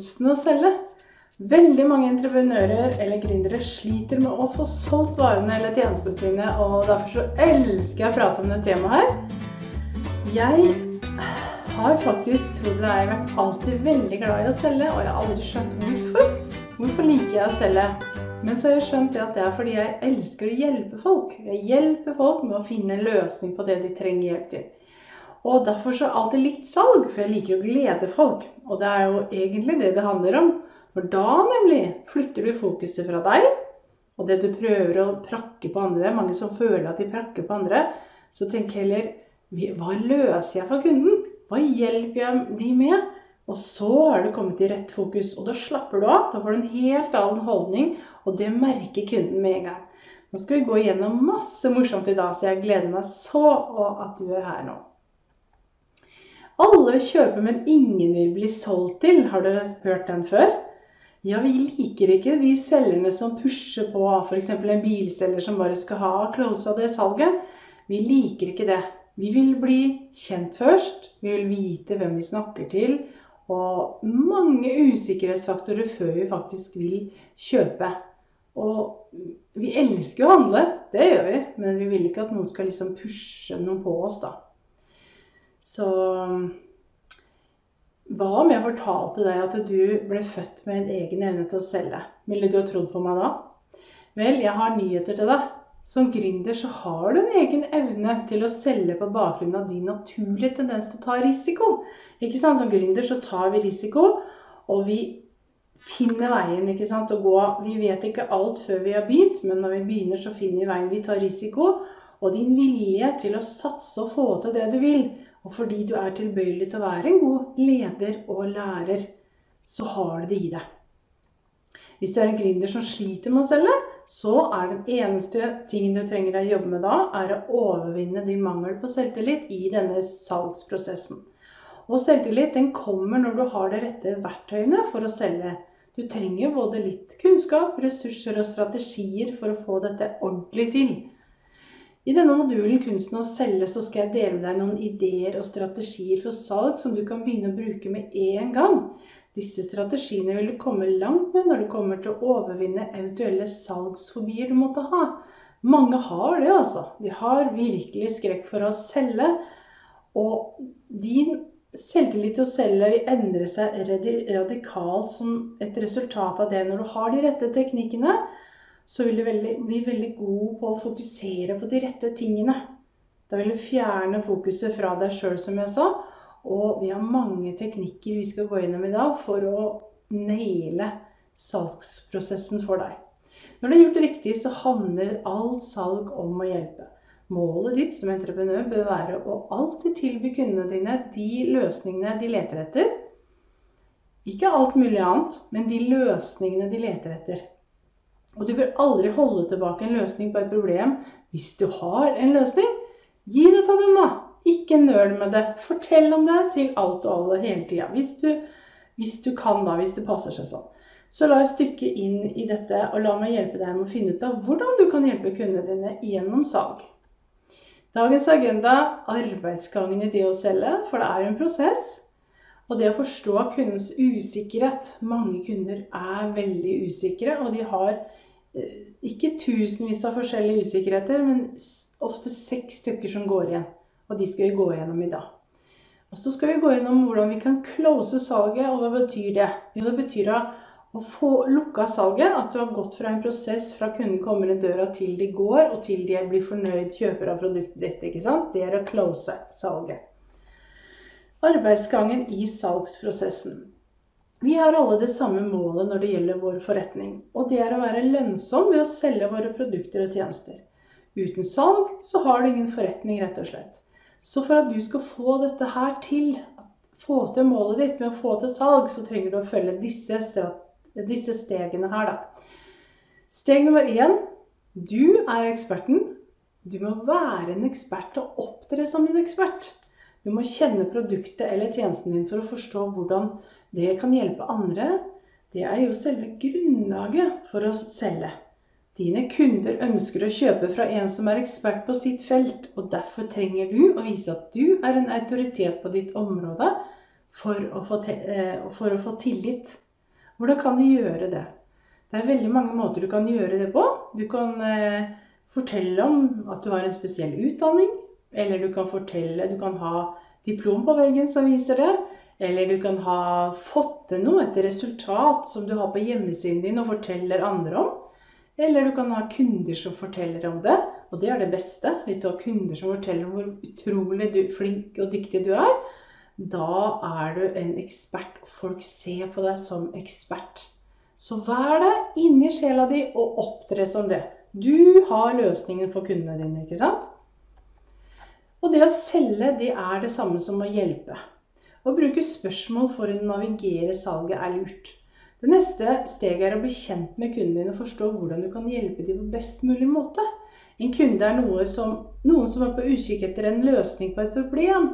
kunsten å selge. Veldig mange entreprenører eller gründere sliter med å få solgt varene eller tjenestene sine, og derfor så elsker jeg å prate om det temaet her. Jeg har faktisk trodd jeg har vært alltid veldig glad i å selge, og jeg har aldri skjønt hvorfor. Hvorfor liker jeg å selge? Men så har jeg skjønt at det er fordi jeg elsker å hjelpe folk. Jeg hjelper folk med å finne en løsning på det de trenger hjelp til. Og derfor så har jeg alltid likt salg, for jeg liker å glede folk. Og det er jo egentlig det det handler om. For da nemlig flytter du fokuset fra deg og det du prøver å prakke på andre. Mange som føler at de prakker på andre. Så tenk heller hva løser jeg for kunden? Hva hjelper jeg de med? Og så har det kommet i rett fokus, og da slapper du av. Da får du en helt annen holdning, og det merker kunden med en gang. Nå skal vi gå igjennom masse morsomt i dag, så jeg gleder meg så at du er her nå. Alle vil kjøpe, men ingen vil bli solgt til. Har du hørt den før? Ja, vi liker ikke de selgerne som pusher på, f.eks. en bilselger som bare skal ha close av det salget. Vi liker ikke det. Vi vil bli kjent først. Vi vil vite hvem vi snakker til. Og mange usikkerhetsfaktorer før vi faktisk vil kjøpe. Og vi elsker å handle, det gjør vi, men vi vil ikke at noen skal liksom pushe noe på oss, da. Så hva om jeg fortalte deg at du ble født med en egen evne til å selge? Ville du ha trodd på meg da? Vel, jeg har nyheter til deg. Som gründer så har du en egen evne til å selge på bakgrunn av din naturlige tendens til å ta risiko. Ikke sant? Som gründer så tar vi risiko, og vi finner veien ikke sant, å gå. Vi vet ikke alt før vi har begynt, men når vi begynner, så finner vi veien. Vi tar risiko. Og din vilje til å satse og få til det du vil, og fordi du er tilbøyelig til å være en god leder og lærer, så har du det i deg. Hvis du er en gründer som sliter med å selge, så er den eneste tingen du trenger å jobbe med da, er å overvinne din mangel på selvtillit i denne salgsprosessen. Og selvtillit den kommer når du har de rette verktøyene for å selge. Du trenger både litt kunnskap, ressurser og strategier for å få dette ordentlig til. I denne modulen 'Kunsten å selge' så skal jeg dele deg noen ideer og strategier for salg som du kan begynne å bruke med en gang. Disse strategiene vil du komme langt med når du kommer til å overvinne eventuelle salgsfobier du måtte ha. Mange har det, altså. De har virkelig skrekk for å selge. Og din selvtillit til å selge vil endre seg radikalt som et resultat av det. Når du har de rette teknikkene, så vil du veldig, bli veldig god på å fokusere på de rette tingene. Da vil du fjerne fokuset fra deg sjøl, som jeg sa. Og vi har mange teknikker vi skal gå gjennom i dag for å naile salgsprosessen for deg. Når det er gjort riktig, så handler alt salg om å hjelpe. Målet ditt som entreprenør bør være å alltid tilby kundene dine de løsningene de leter etter. Ikke alt mulig annet, men de løsningene de leter etter. Og du bør aldri holde tilbake en løsning på et problem hvis du har en løsning. Gi det til dem, da. Ikke nøl med det. Fortell om det til alt og alle hele tida. Hvis, hvis, du kan, da. Hvis det passer seg sånn. Så la oss dykke inn i dette, og la meg hjelpe deg med å finne ut av hvordan du kan hjelpe kundene dine gjennom salg. Dagens agenda arbeidsgangen i det å selge, for det er jo en prosess. Og det å forstå kundens usikkerhet. Mange kunder er veldig usikre, og de har eh, ikke tusenvis av forskjellige usikkerheter, men ofte seks stykker som går igjen. Og de skal vi gå gjennom i dag. Og så skal vi gå gjennom hvordan vi kan close salget, og hva betyr det? Jo, det betyr å få lukka salget, at du har gått fra en prosess fra kunden kommer inn døra til de går, og til de blir fornøyd kjøper av produktet ditt. ikke sant? Det er å close salget. Arbeidsgangen i salgsprosessen. Vi har alle det samme målet når det gjelder vår forretning, og det er å være lønnsom ved å selge våre produkter og tjenester. Uten salg så har du ingen forretning, rett og slett. Så for at du skal få dette her til, få til målet ditt med å få til salg, så trenger du å følge disse, disse stegene her, da. Steg nummer én du er eksperten. Du må være en ekspert og opptre som en ekspert. Du må kjenne produktet eller tjenesten din for å forstå hvordan det kan hjelpe andre. Det er jo selve grunnlaget for å selge. Dine kunder ønsker å kjøpe fra en som er ekspert på sitt felt, og derfor trenger du å vise at du er en autoritet på ditt område for å få, eh, for å få tillit Hvordan kan du gjøre det? Det er veldig mange måter du kan gjøre det på. Du kan eh, fortelle om at du har en spesiell utdanning. Eller du kan fortelle Du kan ha diplom på veggen som viser det. Eller du kan ha fått til noe, et resultat som du har på hjemmesiden din og forteller andre om. Eller du kan ha kunder som forteller om det. Og det er det beste. Hvis du har kunder som forteller om hvor utrolig du, flink og dyktig du er, da er du en ekspert. Folk ser på deg som ekspert. Så vær det inni sjela di og opptre som det. Du har løsningen for kundene dine, ikke sant? Og det å selge, det er det samme som å hjelpe. Å bruke spørsmål for å navigere salget er lurt. Det neste steget er å bli kjent med kunden din og forstå hvordan du kan hjelpe dem på best mulig måte. En kunde er noe som, noen som er på utkikk etter en løsning på et problem.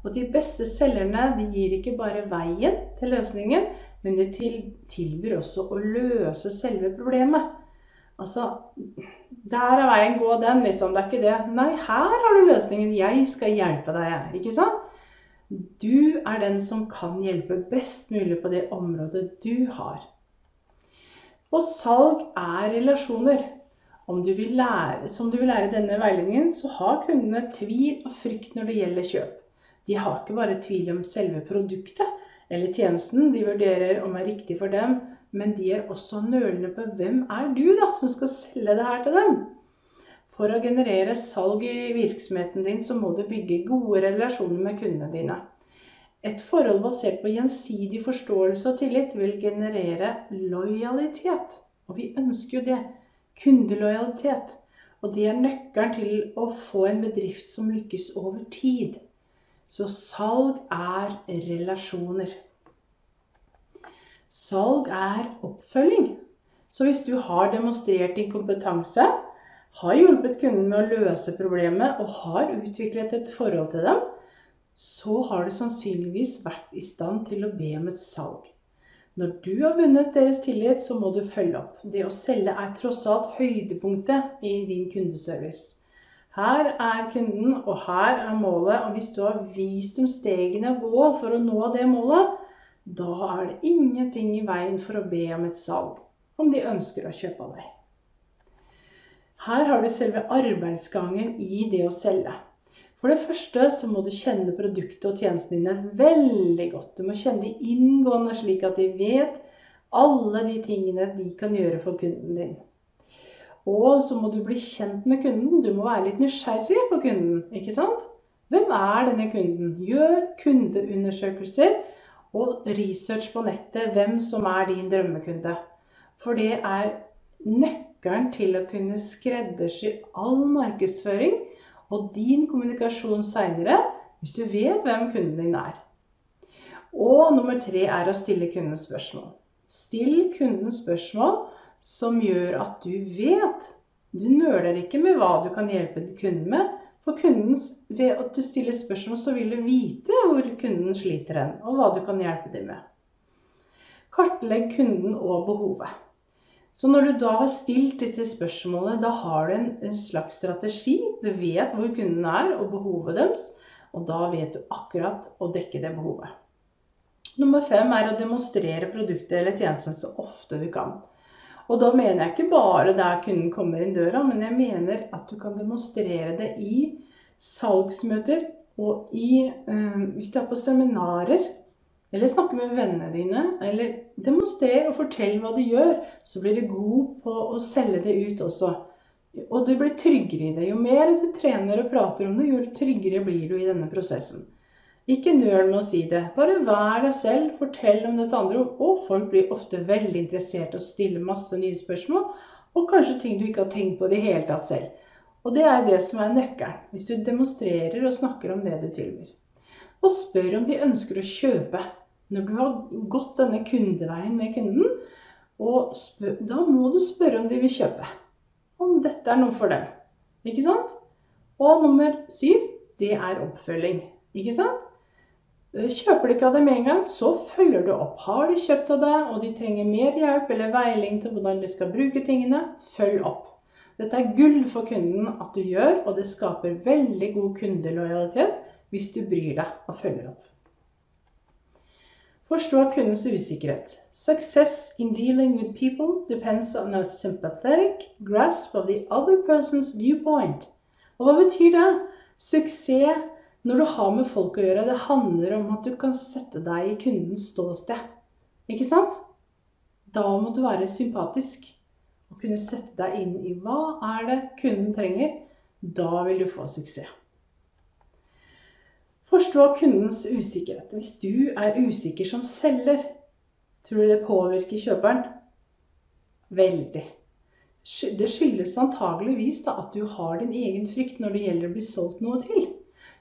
Og de beste selgerne de gir ikke bare veien til løsningen, men de tilbyr også å løse selve problemet. Altså Der er veien, gå den, liksom. Det er ikke det. Nei, her har du løsningen. Jeg skal hjelpe deg, ikke sant? Du er den som kan hjelpe best mulig på det området du har. Og salg er relasjoner. Du lære, som du vil lære denne veiledningen, så har kundene tvil og frykt når det gjelder kjøp. De har ikke bare tvil om selve produktet eller tjenesten de vurderer om det er riktig for dem, men de er også nølende på hvem er du da, som skal selge det her til dem. For å generere salg i virksomheten din, så må du bygge gode relasjoner med kundene dine. Et forhold basert på gjensidig forståelse og tillit vil generere lojalitet. Og vi ønsker jo det. Kundelojalitet. Og det er nøkkelen til å få en bedrift som lykkes over tid. Så salg er relasjoner. Salg er oppfølging. Så hvis du har demonstrert din kompetanse, har hjulpet kunden med å løse problemet og har utviklet et forhold til dem, så har du sannsynligvis vært i stand til å be om et salg. Når du har vunnet deres tillit, så må du følge opp. Det å selge er tross alt høydepunktet i din kundeservice. Her er kunden, og her er målet. Og hvis du har vist dem stegene å gå for å nå det målet, da er det ingenting i veien for å be om et salg, om de ønsker å kjøpe av deg. Her har du selve arbeidsgangen i det å selge. For det første så må du kjenne produktet og tjenestene dine veldig godt. Du må kjenne de inngående, slik at de vet alle de tingene de kan gjøre for kunden din. Og så må du bli kjent med kunden. Du må være litt nysgjerrig på kunden. ikke sant? Hvem er denne kunden? Gjør kundeundersøkelser og research på nettet hvem som er din drømmekunde. For det er nøkkelen til å kunne skreddersy all markedsføring og din kommunikasjon seinere hvis du vet hvem kunden din er. Og nummer tre er å stille kunden spørsmål. Still kunden spørsmål som gjør at du vet. Du nøler ikke med hva du kan hjelpe kunden med. For kundens, ved at du stiller spørsmål, så vil du vite hvor kunden sliter hen, og hva du kan hjelpe dem med. Kartlegg kunden og behovet. Så når du da har stilt disse spørsmålene, da har du en, slags strategi. Du vet hvor kunden er og behovet deres, og da vet du akkurat å dekke det behovet. Nummer fem er å demonstrere produktet eller tjenesten så ofte du kan. Og da mener jeg ikke bare der kunden kommer inn døra, men jeg mener at du kan demonstrere det i salgsmøter og i eh, Hvis du er på seminarer, eller snakker med vennene dine, eller demonstrer og fortell hva du gjør, så blir du god på å selge det ut også. Og du blir tryggere i det. Jo mer du trener og prater om det, jo tryggere blir du i denne prosessen. Ikke nøl med å si det. Bare vær deg selv, fortell om dette andre. Og folk blir ofte veldig interessert og stiller masse nye spørsmål. Og kanskje ting du ikke har tenkt på i det hele tatt selv. Og det er det som er nøkkelen. Hvis du demonstrerer og snakker om det du tilbyr. Og spør om de ønsker å kjøpe. Når du har gått denne kundeveien med kunden, spør, da må du spørre om de vil kjøpe. Om dette er noe for dem. Ikke sant? Og nummer syv, det er oppfølging. Ikke sant? Eh, kjøper de ikke av dem med en gang, så følger du opp. Har de kjøpt av deg, og de trenger mer hjelp eller veiling til hvordan de skal bruke tingene, følg opp. Dette er gull for kunden at du gjør, og det skaper veldig god kundelojalitet hvis du bryr deg og følger opp. Forstå kundens usikkerhet. Success in dealing with people depends on a sympathetic grasp of the other person's viewpoint. Og hva betyr det? Suksess når du har med folk å gjøre, det handler om at du kan sette deg i kundens ståsted. Ikke sant? Da må du være sympatisk og kunne sette deg inn i hva er det kunden trenger. Da vil du få suksess. Forstå kundens usikkerhet. Hvis du er usikker som selger, tror du det påvirker kjøperen? Veldig. Det skyldes antageligvis at du har din egen frykt når det gjelder å bli solgt noe til.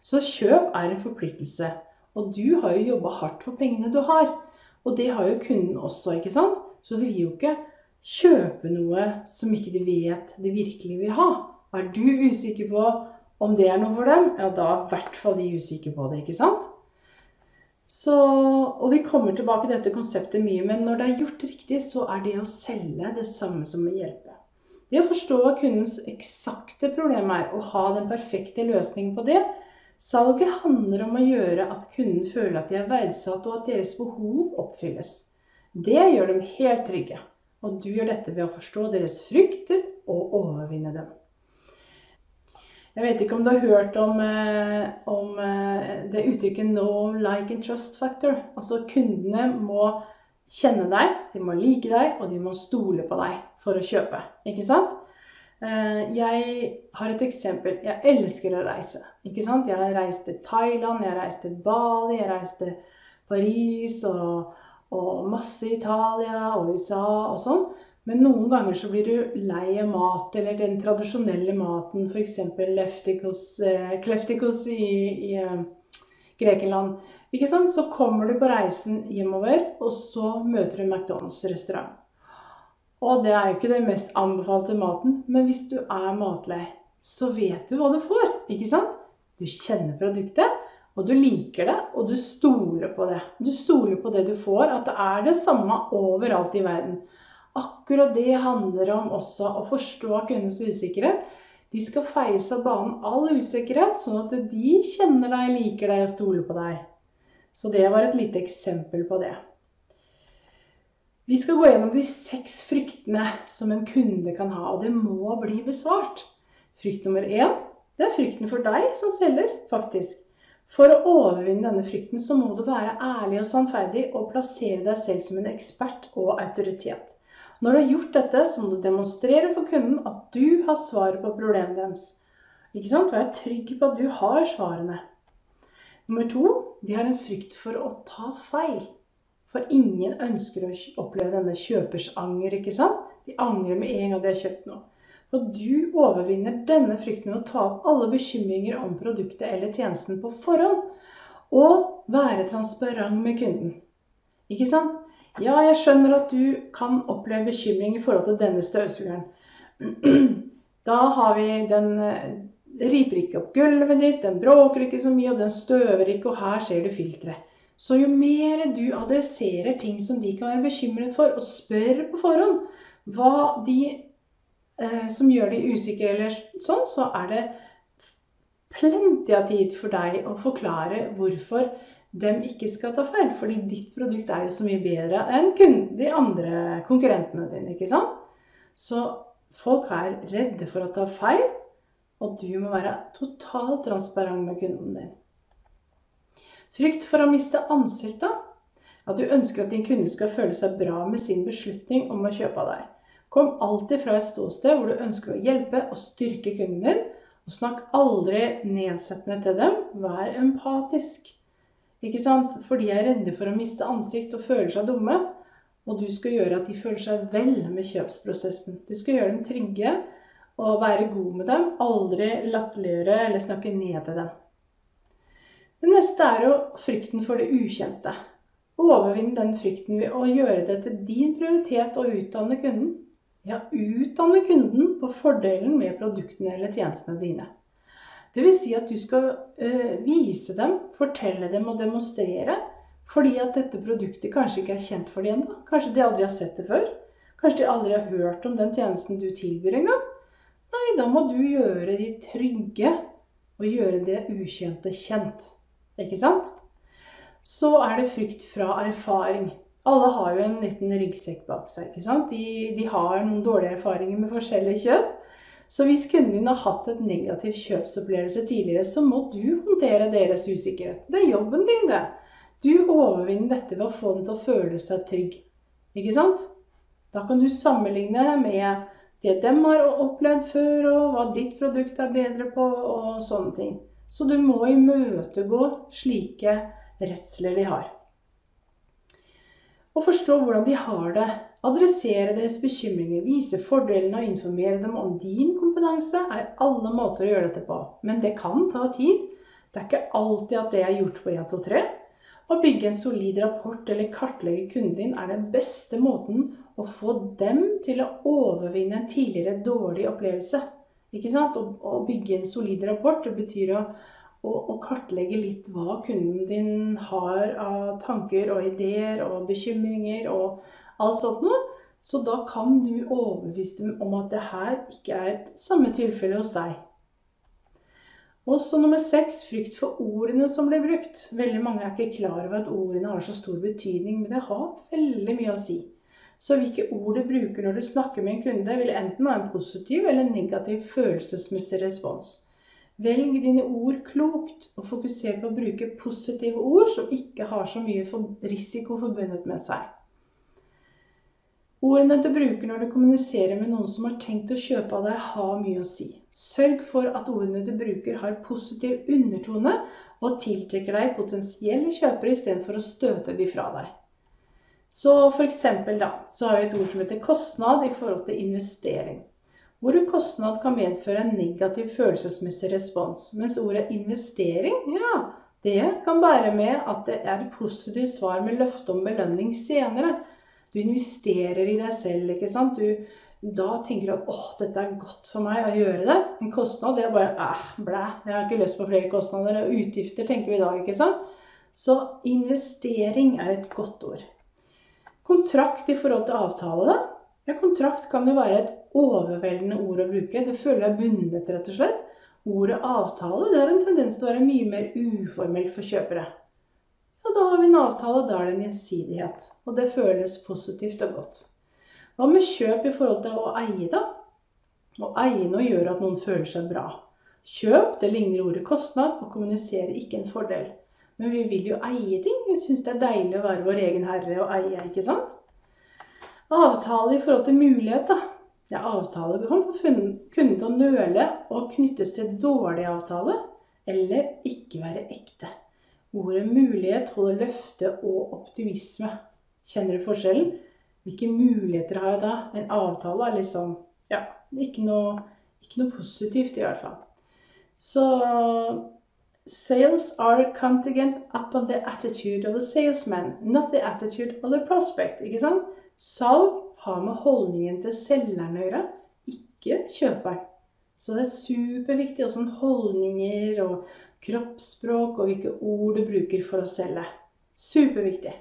Så kjøp er en forpliktelse. Og du har jo jobba hardt for pengene du har. Og det har jo kunden også, ikke sant? Så de vil jo ikke kjøpe noe som ikke de vet de virkelig vil ha. Er du usikker på om det er noe for dem, ja, da er i hvert fall de usikre på det, ikke sant? Så, og vi kommer tilbake til dette konseptet mye, men når det er gjort riktig, så er det å selge det samme som å hjelpe. Det å forstå hva kundens eksakte problem er, og ha den perfekte løsningen på det. Salget handler om å gjøre at kunden føler at de er verdsatt, og at deres behov oppfylles. Det gjør dem helt trygge. Og du gjør dette ved å forstå deres frykter og overvinne dem. Jeg vet ikke om du har hørt om, eh, om eh, det uttrykket 'no like and trust factor'. Altså kundene må kjenne deg, de må like deg, og de må stole på deg for å kjøpe. Ikke sant? Eh, jeg har et eksempel. Jeg elsker å reise. Ikke sant? Jeg reiste til Thailand, jeg reiste til Bali, jeg reiste Paris og, og masse Italia og USA og sånn. Men noen ganger så blir du lei av mat, eller den tradisjonelle maten, f.eks. leftikos, eh, kleftikos i, i eh, Grekenland. Ikke sant? Så kommer du på reisen hjemover, og så møter du McDonald's-restaurant. Og det er jo ikke den mest anbefalte maten, men hvis du er matlei, så vet du hva du får. Ikke sant? Du kjenner produktet, og du liker det, og du stoler på det. Du stoler på det du får, at det er det samme overalt i verden. Akkurat det handler om også å forstå kundens usikkerhet. De skal feies av banen all usikkerhet, sånn at de kjenner deg, liker deg og stoler på deg. Så det var et lite eksempel på det. Vi skal gå gjennom de seks fryktene som en kunde kan ha, og det må bli besvart. Frykt nummer én det er frykten for deg som selger, faktisk. For å overvinne denne frykten så må du være ærlig og sannferdig og plassere deg selv som en ekspert og autoritet. Når du har gjort dette, så må du demonstrere for kunden at du har svaret på problemet deres. Ikke sant? Vær trygg på at du har svarene. Nummer to, de har en frykt for å ta feil. For ingen ønsker å oppleve denne kjøpers anger, ikke sant? De angrer med en gang de har kjøpt noe. For du overvinner denne frykten ved å ta opp alle bekymringer om produktet eller tjenesten på forhånd. Og være transparent med kunden. Ikke sant? Ja, jeg skjønner at du kan oppleve bekymring i forhold til denne støvsugeren. Da har vi den eh, riper ikke opp gulvet ditt, den bråker ikke så mye, og den støver ikke, og her ser du filteret. Så jo mer du adresserer ting som de kan være bekymret for, og spør på forhånd hva de som gjør de usikre eller sånn, så er det plenty av tid for deg å forklare hvorfor dem ikke skal ta feil. Fordi ditt produkt er jo så mye bedre enn de andre konkurrentene dine. ikke sant? Så folk er redde for å ta feil, og du må være totalt transparent med kunden din. Frykt for å miste ansiktet. At du ønsker at din kunde skal føle seg bra med sin beslutning om å kjøpe av deg. Kom alltid fra et ståsted hvor du ønsker å hjelpe og styrke kunden din. Og snakk aldri nedsettende til dem. Vær empatisk. Ikke sant? For de er redde for å miste ansikt og føler seg dumme. Og du skal gjøre at de føler seg vel med kjøpsprosessen. Du skal gjøre dem trygge og være god med dem. Aldri latterliggjøre eller snakke ned til dem. Det neste er jo frykten for det ukjente. Overvinn den frykten ved å gjøre det til din prioritet å utdanne kunden. Ja, utdanne kunden på fordelen med produktene eller tjenestene dine. Dvs. Si at du skal eh, vise dem, fortelle dem og demonstrere. Fordi at dette produktet kanskje ikke er kjent for dem ennå. Kanskje de aldri har sett det før. Kanskje de aldri har hørt om den tjenesten du tilbyr engang. Nei, da må du gjøre de trygge og gjøre det ukjente kjent. Ikke sant? så er det frykt fra erfaring. Alle har jo en liten ryggsekk bak seg. ikke sant? De, de har noen dårlige erfaringer med forskjellige kjøp. Så hvis kunden din har hatt et negativ kjøpsopplevelse tidligere, så må du håndtere deres usikkerhet. Det er jobben din, det. Du overvinner dette ved å få dem til å føle seg trygg. Ikke sant? Da kan du sammenligne med det de har opplevd før, og hva ditt produkt er bedre på, og sånne ting. Så du må imøtegå slike redsler de har. Og forstå hvordan de har det Adressere deres bekymringer, vise fordelene og informere dem om din kompetanse er alle måter å gjøre dette på. Men det kan ta tid. Det er ikke alltid at det er gjort på 1, 2, 3. Å bygge en solid rapport eller kartlegge kunden din er den beste måten å få dem til å overvinne en tidligere dårlig opplevelse. Ikke sant? Å, bygge en solid rapport det betyr å, å, og kartlegge litt hva kunden din har av tanker og ideer og bekymringer. og alt sånt noe. Så da kan du overbevise dem om at det her ikke er samme tilfelle hos deg. Og så nummer seks frykt for ordene som blir brukt. Veldig mange er ikke klar over at ordene har så stor betydning, men det har veldig mye å si. Så hvilke ord du bruker når du snakker med en kunde, vil enten ha en positiv eller negativ følelsesmessig respons. Velg dine ord klokt, og fokuser på å bruke positive ord som ikke har så mye risiko forbundet med seg. Ordene du bruker når du kommuniserer med noen som har tenkt å kjøpe av deg, har mye å si. Sørg for at ordene du bruker har positiv undertone og tiltrekker deg potensielle kjøpere istedenfor å støte de fra deg. Så for eksempel da, så har vi et ord som heter kostnad i forhold til investering. Ordet kostnad kan medføre en negativ følelsesmessig respons, mens ordet investering, ja, det kan bære med at det er et positivt svar med løfte om belønning senere. Du investerer i deg selv. ikke sant? Du, da tenker du at åh, dette er godt for meg å gjøre det. En kostnad det er bare æh, blæ, jeg har ikke lyst på flere kostnader. Og utgifter tenker vi i dag, ikke sant? Så investering er et godt ord. Kontrakt i forhold til avtale, da? Ja, kontrakt kan jo være et overveldende ord å bruke. Det føler jeg er bundet, rett og slett. Ordet avtale det har en tendens til å være mye mer uformelt for kjøpere. Og da har vi en avtale, da er det en gjensidighet. Og det føles positivt og godt. Hva med kjøp i forhold til å eie, da? Å eie noe gjør at noen føler seg bra. Kjøp det ligner ordet kostnad og kommuniserer ikke en fordel. Men vi vil jo eie ting. Vi syns det er deilig å være vår egen herre og eie, ikke sant? Avtale i forhold til mulighet, da. Ja, avtale kan få kunden til å nøle og knyttes til dårlig avtale eller ikke være ekte. Ordet mulighet holder løfte og optimisme. Kjenner du forskjellen? Hvilke muligheter har jeg da? En avtale er liksom Ja, ikke noe, ikke noe positivt i hvert fall. Så Sales are contingent upon the attitude of the salesman, not the attitude of the prospect. ikke sant? Salg har med holdningen til selgeren å gjøre, ikke kjøperen. Så det er superviktig åssen holdninger og kroppsspråk og hvilke ord du bruker for å selge. Superviktig.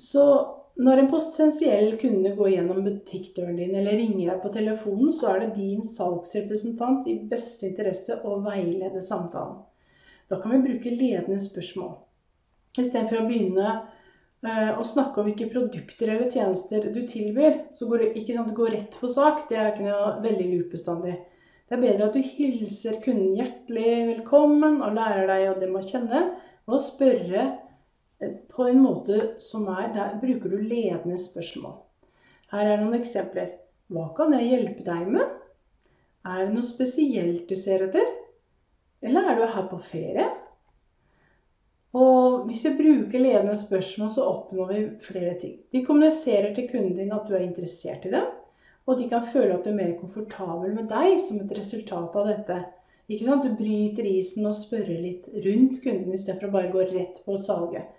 Så når en potensiell kunde går gjennom butikkdøren din eller ringer deg på telefonen, så er det din salgsrepresentant i beste interesse å veilede samtalen. Da kan vi bruke ledende spørsmål. Istedenfor å begynne uh, å snakke om hvilke produkter eller tjenester du tilbyr, så går det ikke sant, går rett på sak. Det er ikke noe veldig lurt bestandig. Det er bedre at du hilser kunden hjertelig velkommen og lærer deg dem å kjenne, og spørre eh, på en måte som er Der bruker du ledende spørsmål. Her er noen eksempler. Hva kan jeg hjelpe deg med? Er det noe spesielt du ser etter? Eller er du her på ferie? Og hvis vi bruker ledende spørsmål, så oppnår vi flere ting. Vi kommuniserer til kunden din at du er interessert i dem. Og de kan føle at du er mer komfortabel med deg som et resultat av dette. Ikke sant? Du bryter isen og spørrer litt rundt kunden istedenfor å bare gå rett på salget.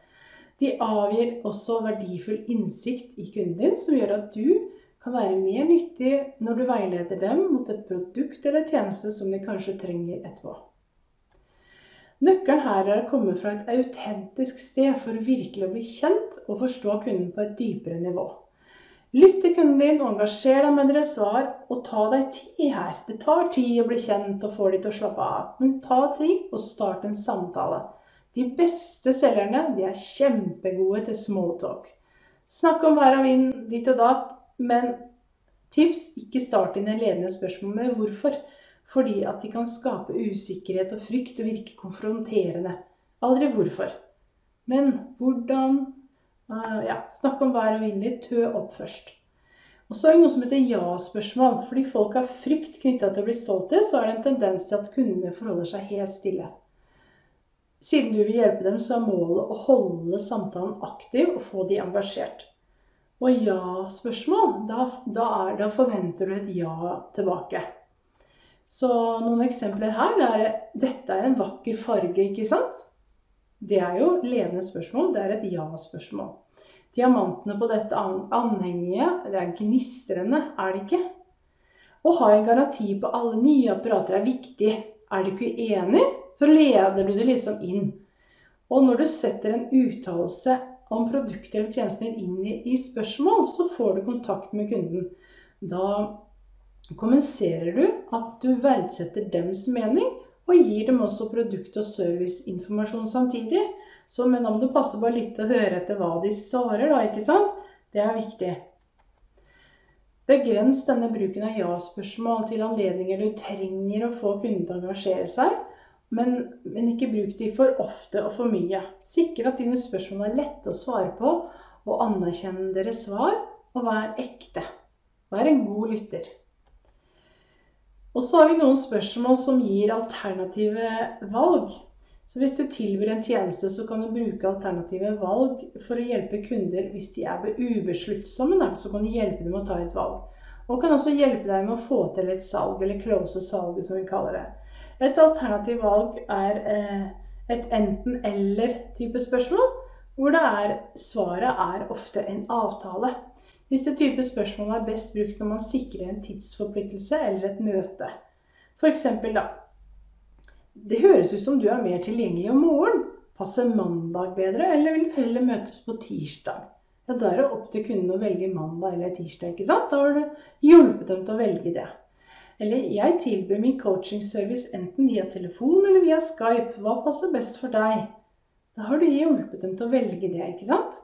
De avgir også verdifull innsikt i kunden din, som gjør at du kan være mer nyttig når du veileder dem mot et produkt eller tjeneste som de kanskje trenger etterpå. Nøkkelen her er å komme fra et autentisk sted for virkelig å bli kjent og forstå kunden på et dypere nivå. Lytt til kunden din, og engasjer deg med deres svar, og ta deg tid her. Det tar tid å bli kjent og få dem til å slappe av, men ta tid og start en samtale. De beste selgerne de er kjempegode til smalltalk. Snakk om vær og vind, ditt og datt, men tips ikke start dine ledende spørsmål med hvorfor. Fordi at de kan skape usikkerhet og frykt og virke konfronterende. Aldri hvorfor. Men hvordan uh, Ja, snakk om vær og vind. Tø opp først. Og så er det noe som heter ja-spørsmål. Fordi folk har frykt knytta til å bli solgt til, så er det en tendens til at kundene forholder seg helt stille. Siden du vil hjelpe dem, så er målet å holde samtalen aktiv og få de engasjert. Og ja-spørsmål, da, da, da, forventer du et ja tilbake. Så noen eksempler her. Det er, dette er en vakker farge, ikke sant? Det er jo ledende spørsmål. Det er et ja-spørsmål. Diamantene på dette anhenget, det er gnistrende, er det ikke? Å ha en garanti på alle nye apparater er viktig. Er du ikke enig, så leder du det liksom inn. Og når du setter en uttalelse om produktet eller tjenesten din inn i, i spørsmål, så får du kontakt med kunden. Da kommuniserer du at du verdsetter dems mening, og gir dem også produkt- og serviceinformasjon samtidig. Så, men må du passe på å lytte og høre etter hva de svarer, da, ikke sant? Det er viktig. Begrens denne bruken av ja-spørsmål til anledninger du trenger å få kunden til å engasjere seg, men, men, ikke bruk de for ofte og for mye. Sikre at dine spørsmål er lette å svare på, og anerkjenn deres svar, og vær ekte. Vær en god lytter. Og så har vi noen spørsmål som gir alternative valg. Så hvis du tilbyr en tjeneste, så kan du bruke alternative valg for å hjelpe kunder hvis de er ubesluttsomme. Så kan du hjelpe dem å ta et valg. Og kan også hjelpe deg med å få til et salg, eller close salget, som vi kaller det. Et alternativ valg er eh, et enten-eller-type spørsmål, hvor er, svaret er ofte en avtale. Disse typer spørsmål er best brukt når man sikrer en tidsforpliktelse eller et møte. F.eks. da det høres ut som du er mer tilgjengelig om morgenen. Passer mandag bedre, eller vil du heller møtes på tirsdag? Ja, Da er det opp til kunden å velge mandag eller tirsdag. ikke sant? Da har du hjulpet dem til å velge det. Eller jeg tilbyr min coachingservice enten via telefon eller via Skype. Hva passer best for deg? Da har du hjulpet dem til å velge det, ikke sant?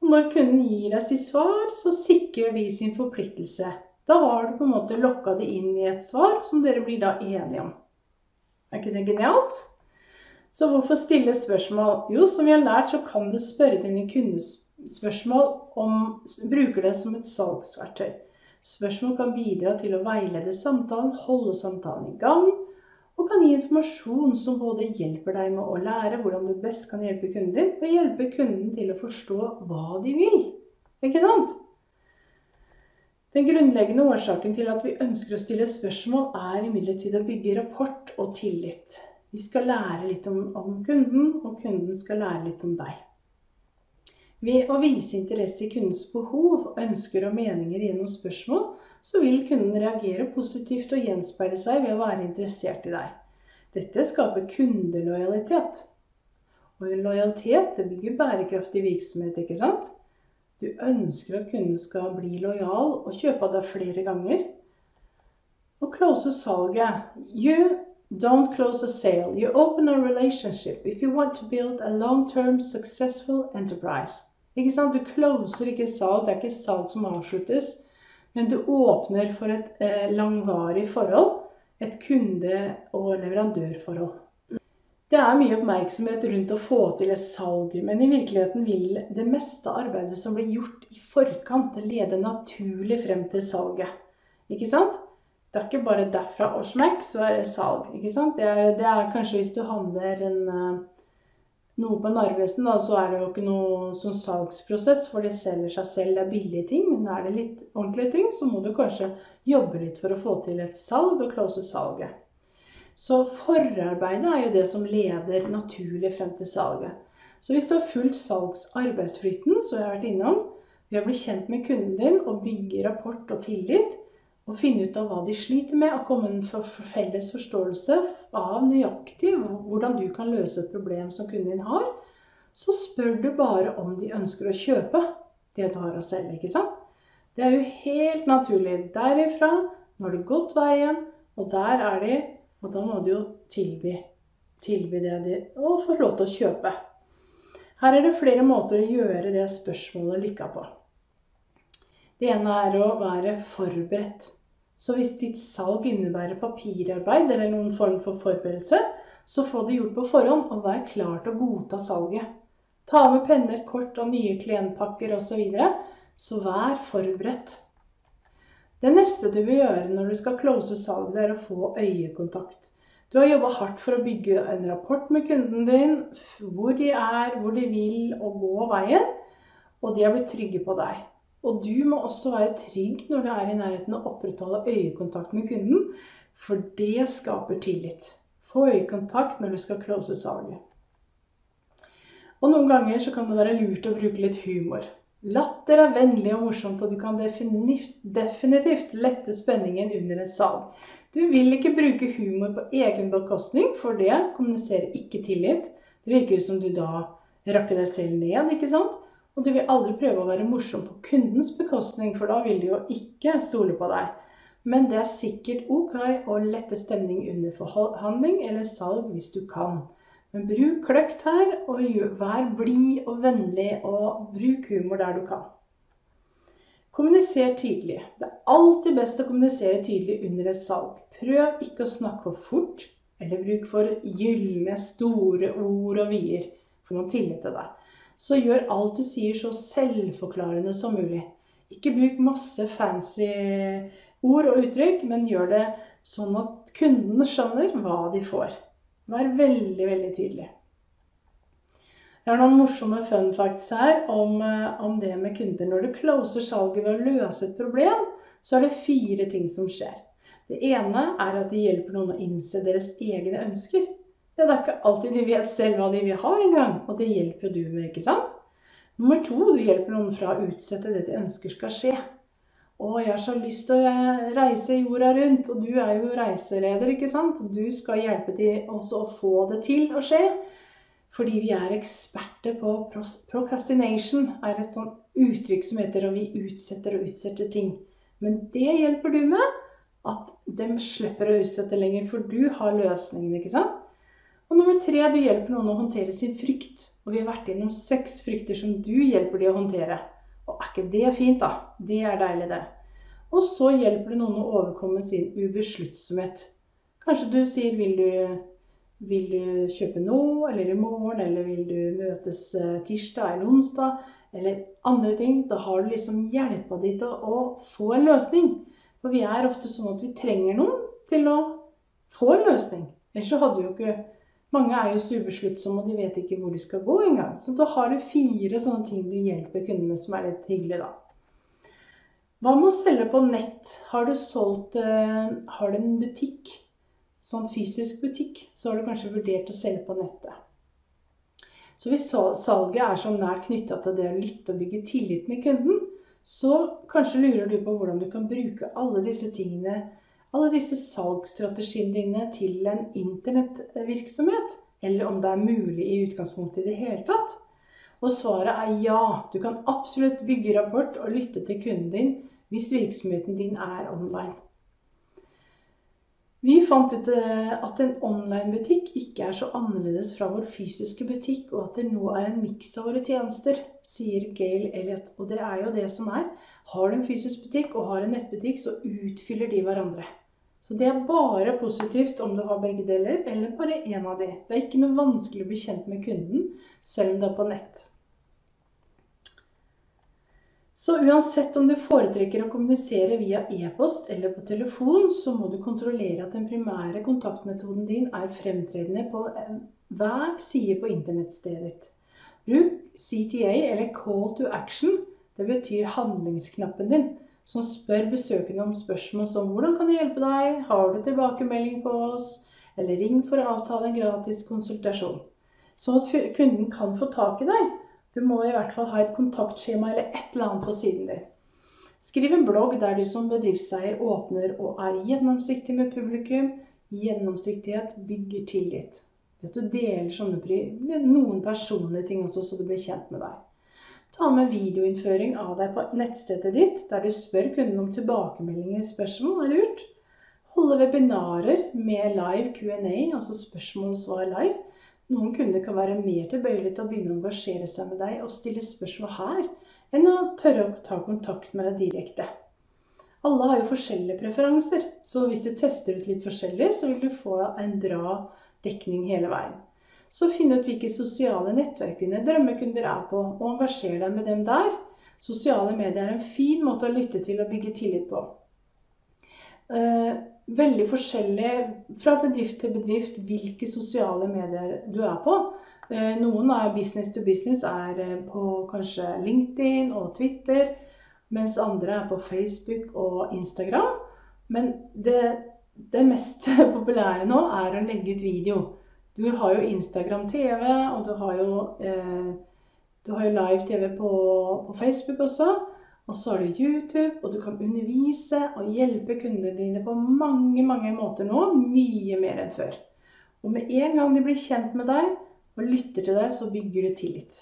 Og når kunden gir deg sitt svar, så sikrer de sin forpliktelse. Da har du på en måte lokka det inn i et svar som dere blir da enige om. Er ikke det genialt? Så hvorfor stille spørsmål? Jo, som vi har lært, så kan du spørre dine kundespørsmål om Bruker det som et salgsverktøy. Spørsmål kan bidra til å veilede samtalen, holde samtalen i gang, kan gi informasjon som både hjelper deg med å lære hvordan du best kan hjelpe kunden din, og hjelpe kunden til å forstå hva de vil. Ikke sant? Den grunnleggende årsaken til at vi ønsker å stille spørsmål, er imidlertid å bygge rapport og tillit. Vi skal lære litt om, om, kunden, og kunden skal lære litt om deg. Ved å vise interesse i kundens behov, ønsker og meninger gjennom spørsmål, så vil kunden reagere positivt og gjenspeile seg ved å være interessert i deg. Dette skaper kundelojalitet. Og lojalitet det bygger bærekraftig virksomhet, ikke sant? Du ønsker at kunden skal bli lojal og kjøpe av deg flere ganger. Og close salget. You don't close a sale. You open a relationship if you want to build a long-term successful enterprise. Ikke sant? Du closer ikke salg. Det er ikke salg som avsluttes. Men du åpner for et eh, langvarig forhold. Et kunde- og leverandørforhold. Det er mye oppmerksomhet rundt å få til et salg, men i virkeligheten vil det meste arbeidet som blir gjort i forkant, lede naturlig frem til salget. Ikke sant? Det er ikke bare derfra og smekk, så er det salg. ikke sant? Det er, det er kanskje hvis du handler en, eh, noe på Narvesen, da, så er det jo ikke noe sånn salgsprosess, for det selger seg selv. Det er billige ting, men er det litt ordentlige ting, så må du kanskje jobbe litt for å få til et salg og close salget. Så forarbeidet er jo det som leder naturlig frem til salget. Så hvis du har fulgt salgsarbeidsflyten, jeg har vært innom, ved å bli kjent med kunden din og bygge rapport og tillit, og finne ut av hva de sliter med, og komme med en felles forståelse av nøyaktig hvordan du kan løse et problem som kunden din har, så spør du bare om de ønsker å kjøpe det du har å selge. ikke sant? Det er jo helt naturlig. Derifra, nå har du gått veien, og der er de og da må du jo tilby tilby det de, og få lov til å kjøpe. Her er det flere måter å gjøre det spørsmålet lykka på. Det ene er å være forberedt. Så hvis ditt salg innebærer papirarbeid eller noen form for forberedelse, så få det gjort på forhånd, og vær klar til å godta salget. Ta med penner, kort og nye klientpakker osv. Så, videre, så vær forberedt. Det neste du vil gjøre når du skal close salget, er å få øyekontakt. Du har jobba hardt for å bygge en rapport med kunden din, hvor de er, hvor de vil og gå veien, og de har blitt trygge på deg. Og du må også være trygg når du er i nærheten og opprettholde øyekontakt med kunden, for det skaper tillit. Få øyekontakt når du skal close salget. Og noen ganger så kan det være lurt å bruke litt humor. Latter er vennlig og morsomt, og du kan definitivt lette spenningen under et salg. Du vil ikke bruke humor på egen bekostning, for det kommuniserer ikke tillit. Det virker som du da rakker deg selv ned, ikke sant? Og du vil aldri prøve å være morsom på kundens bekostning, for da vil de jo ikke stole på deg. Men det er sikkert ok å lette stemning under forhandling eller salg hvis du kan. Men bruk kløkt her, og vær blid og vennlig, og bruk humor der du kan. Kommuniser tydelig. Det er alltid best å kommunisere tydelig under et salg. Prøv ikke å snakke for fort, eller bruk for gylne, store ord og vyer for noen tillit til deg så gjør alt du sier så selvforklarende som mulig. Ikke bruk masse fancy ord og uttrykk, men gjør det sånn at kundene skjønner hva de får. Vær veldig, veldig tydelig. Jeg har noen morsomme fun facts her om, eh, om det med kunder. Når du closer salget ved å løse et problem, så er det fire ting som skjer. Det ene er at du hjelper noen å innse deres egne ønsker. Ja, det er ikke alltid de vet selv hva de vil ha engang, og det hjelper du med, ikke sant? Nummer to, du hjelper noen fra å utsette det de ønsker skal skje. Å, jeg har så lyst til å reise jorda rundt, og du er jo reiseleder, ikke sant? Du skal hjelpe dem også å få det til å skje. Fordi vi er eksperter på procrastination, er et sånt uttrykk som heter at vi utsetter og utsetter ting. Men det hjelper du med, at de slipper å utsette lenger, for du har løsningen, ikke sant? Og nummer tre, du hjelper noen å håndtere sin frykt. Og vi har vært innom seks frykter som du hjelper de å håndtere. Og er ikke det fint, da? Det er deilig, det. Og så hjelper du noen å overkomme sin ubesluttsomhet. Kanskje du sier vil du, vil du kjøpe nå, eller i morgen, eller vil du møtes eh, tirsdag eller onsdag, eller andre ting. Da har du liksom hjelpa de til å få en løsning. For vi er ofte sånn at vi trenger noen til å få en løsning. Ellers så hadde jo ikke mange er jo så ubesluttsomme, og de vet ikke hvor de skal gå engang. Så da har du fire sånne ting du hjelper kundene med, som er litt hyggelig, da. Hva med å selge på nett? Har du solgt uh, Har du en butikk, sånn fysisk butikk, så har du kanskje vurdert å selge på nettet. Så hvis salget er så nært knytta til det å lytte og bygge tillit med kunden, så kanskje lurer du på hvordan du kan bruke alle disse tingene alle disse salgsstrategiene dine til en internettvirksomhet, eller om det er mulig i utgangspunktet i det hele tatt? Og svaret er ja. Du kan absolutt bygge rapport og lytte til kunden din hvis virksomheten din er online. Vi fant ut eh, at en online-butikk ikke er så annerledes fra vår fysiske butikk, og at det nå er en miks av våre tjenester, sier Gail Elliot. Og det er jo det som er. Har du en fysisk butikk og har en nettbutikk, så utfyller de hverandre. Så det er bare positivt om du har begge deler, eller bare én av de. Det er ikke noe vanskelig å bli kjent med kunden, selv om det er på nett. Så uansett om du foretrekker å kommunisere via e-post eller på telefon, så må du kontrollere at den primære kontaktmetoden din er fremtredende på hver side på internettstedet ditt. Bruk CTA eller Call to Action. Det betyr handlingsknappen din som spør besøkende om spørsmål som 'Hvordan kan jeg hjelpe deg?', 'Har du tilbakemelding på oss?' eller 'Ring for å avtale en gratis konsultasjon'. Sånn at kunden kan få tak i deg. Du må i hvert fall ha et kontaktskjema eller et eller annet på siden din. Skriv en blogg der du som bedriftseier åpner og er gjennomsiktig med publikum. Gjennomsiktighet bygger tillit. At du deler sånne noen personlige ting også, så du blir kjent med deg. Ta med videoinnføring av deg på nettstedet ditt, der du spør kunden om tilbakemeldinger spørsmål er lurt. holde webinarer med live Q&A, altså spørsmål og svar live. Noen kunder kan være mer tilbøyelige til å begynne å engasjere seg med deg og stille spørsmål her, enn å tørre å ta kontakt med deg direkte. Alle har jo forskjellige preferanser, så hvis du tester ut litt forskjellig, så vil du få en bra dekning hele veien. Så finn ut hvilke sosiale nettverk dine drømmekunder er på, og engasjer deg med dem der. Sosiale medier er en fin måte å lytte til og bygge tillit på. Eh, veldig forskjellig fra bedrift til bedrift hvilke sosiale medier du er på. Eh, noen av business to business, er eh, på kanskje LinkedIn og Twitter, mens andre er på Facebook og Instagram. Men det, det mest populære nå er å legge ut video. Du har jo Instagram TV, og du har jo, eh, du har jo live-TV på, på, Facebook også. Og så har du YouTube, og du kan undervise og hjelpe kundene dine på mange mange måter nå. Mye mer enn før. Og med en gang de blir kjent med deg og lytter til deg, så bygger du tillit.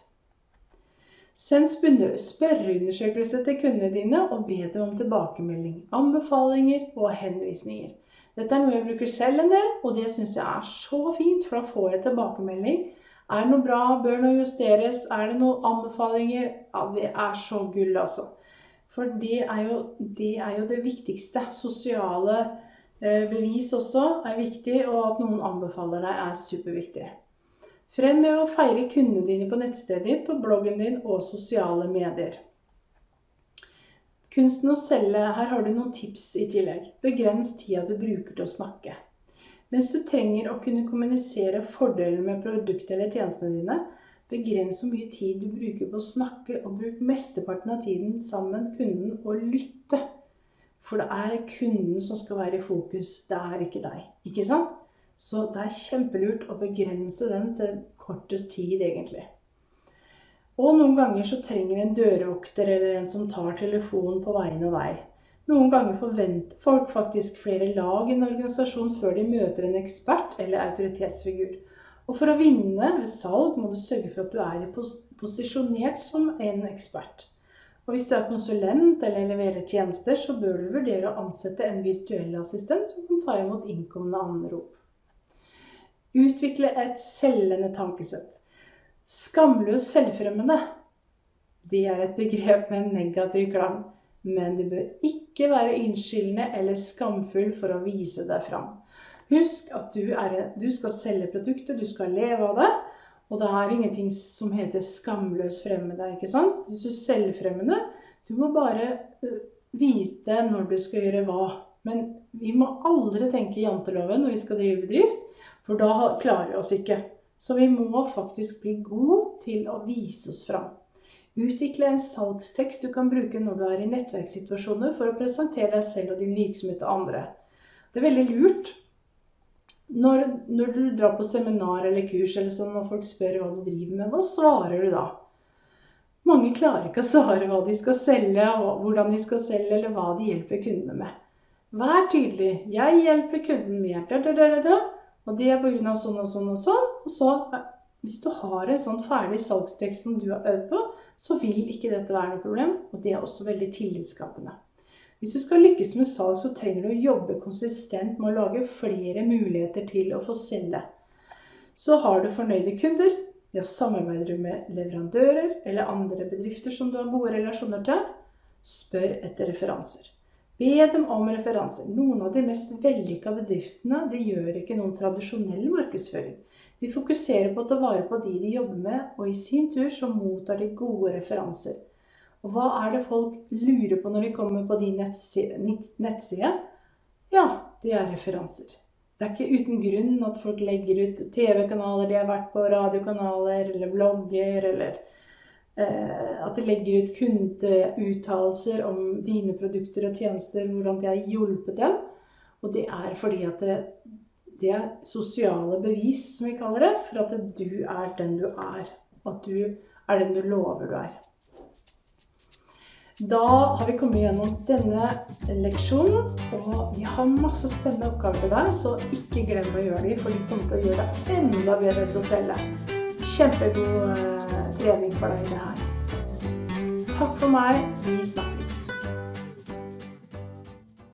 Send spørreundersøkelse til kundene dine og be dem om tilbakemelding, anbefalinger og henvisninger. Dette er noe jeg bruker selv en del, og det syns jeg er så fint, for da får jeg tilbakemelding. Er det noe bra? Bør noe justeres? Er det noen anbefalinger? Ja, det er så gull, altså. For det er jo det, er jo det viktigste. Sosiale eh, bevis også er viktig, og at noen anbefaler deg, er superviktig. Frem med å feire kundene dine på nettstedet ditt, på bloggen din og sosiale medier. Kunsten å selge, her har du noen tips i tillegg. Begrens tida du bruker til å snakke. Mens du trenger å kunne kommunisere fordeler med produktet eller tjenestene dine, begrens hvor mye tid du bruker på å snakke, og bruk mesteparten av tiden sammen med kunden og lytte. For det er kunden som skal være i fokus, det er ikke deg. Ikke sant? Så det er kjempelurt å begrense den til kortest tid, egentlig. Og noen ganger så trenger vi en dørvokter eller en som tar telefonen på vegne av deg. Noen ganger forventer folk faktisk flere lag i en organisasjon før de møter en ekspert eller autoritetsfigur. Og for å vinne ved salg må du sørge for at du er posisjonert som en ekspert. Og hvis du er konsulent eller leverer tjenester, så bør du vurdere å ansette en virtuell assistent som kan ta imot innkommende anrop. Utvikle et selgende tankesett. Skamløs selvfremmende. Det er et begrep med en negativ klang, men du bør ikke være unnskyldende eller skamfull for å vise deg fram. Husk at du, er, du skal selge produktet, du skal leve av det. Og det er ingenting som heter skamløs fremmede. ikke sant? Hvis du er selvfremmende, du må bare vite når du skal gjøre hva. Men vi må aldri tenke janteloven når vi skal drive bedrift, for da klarer vi oss ikke. Så vi må faktisk bli gode til å vise oss fram. Utvikle en salgstekst du kan bruke når du er i nettverkssituasjoner for å presentere deg selv og din virksomhet til andre. Det er veldig lurt når, når, du drar på seminar eller kurs eller sånn, og folk spør hva du driver med. Hva svarer du da? Mange klarer ikke å svare hva de skal selge, og hvordan de skal selge, eller hva de hjelper kundene med. Vær tydelig. Jeg hjelper kunden med og det er pga. sånn og sånn og sånn. Og så, eh, hvis du har en sånn ferdig salgstekst som du har øvd på, så vil ikke dette være noe problem. Og det er også veldig tillitsskapende. Hvis du skal lykkes med salg, så trenger du å jobbe konsistent med å lage flere muligheter til å få selge. Så har du fornøyde kunder. Ja, samarbeider du med leverandører eller andre bedrifter som du har gode relasjoner til? Spør etter referanser. Be dem om referanser. Noen av de mest vellykka bedriftene de gjør ikke noen tradisjonell markedsføring. De fokuserer på å ta vare på de de jobber med, og i sin tur så mottar de gode referanser. Og hva er det folk lurer på når de kommer på din nettside? Ja, det er referanser. Det er ikke uten grunn at folk legger ut TV-kanaler de har vært på, radiokanaler eller blogger eller at de legger ut kundeuttalelser om dine produkter og tjenester, hvordan de har hjulpet dem. Og det er fordi at det, det er sosiale bevis, som vi kaller det, for at du er den du er. At du er den du lover du er. Da har vi kommet gjennom denne leksjonen, og vi har masse spennende oppgaver til deg, så ikke glem å gjøre dem, for de kommer til å gjøre deg enda bedre til å selge. Kjempegod eh, trening for deg i det her. Takk for meg. Vi snakkes.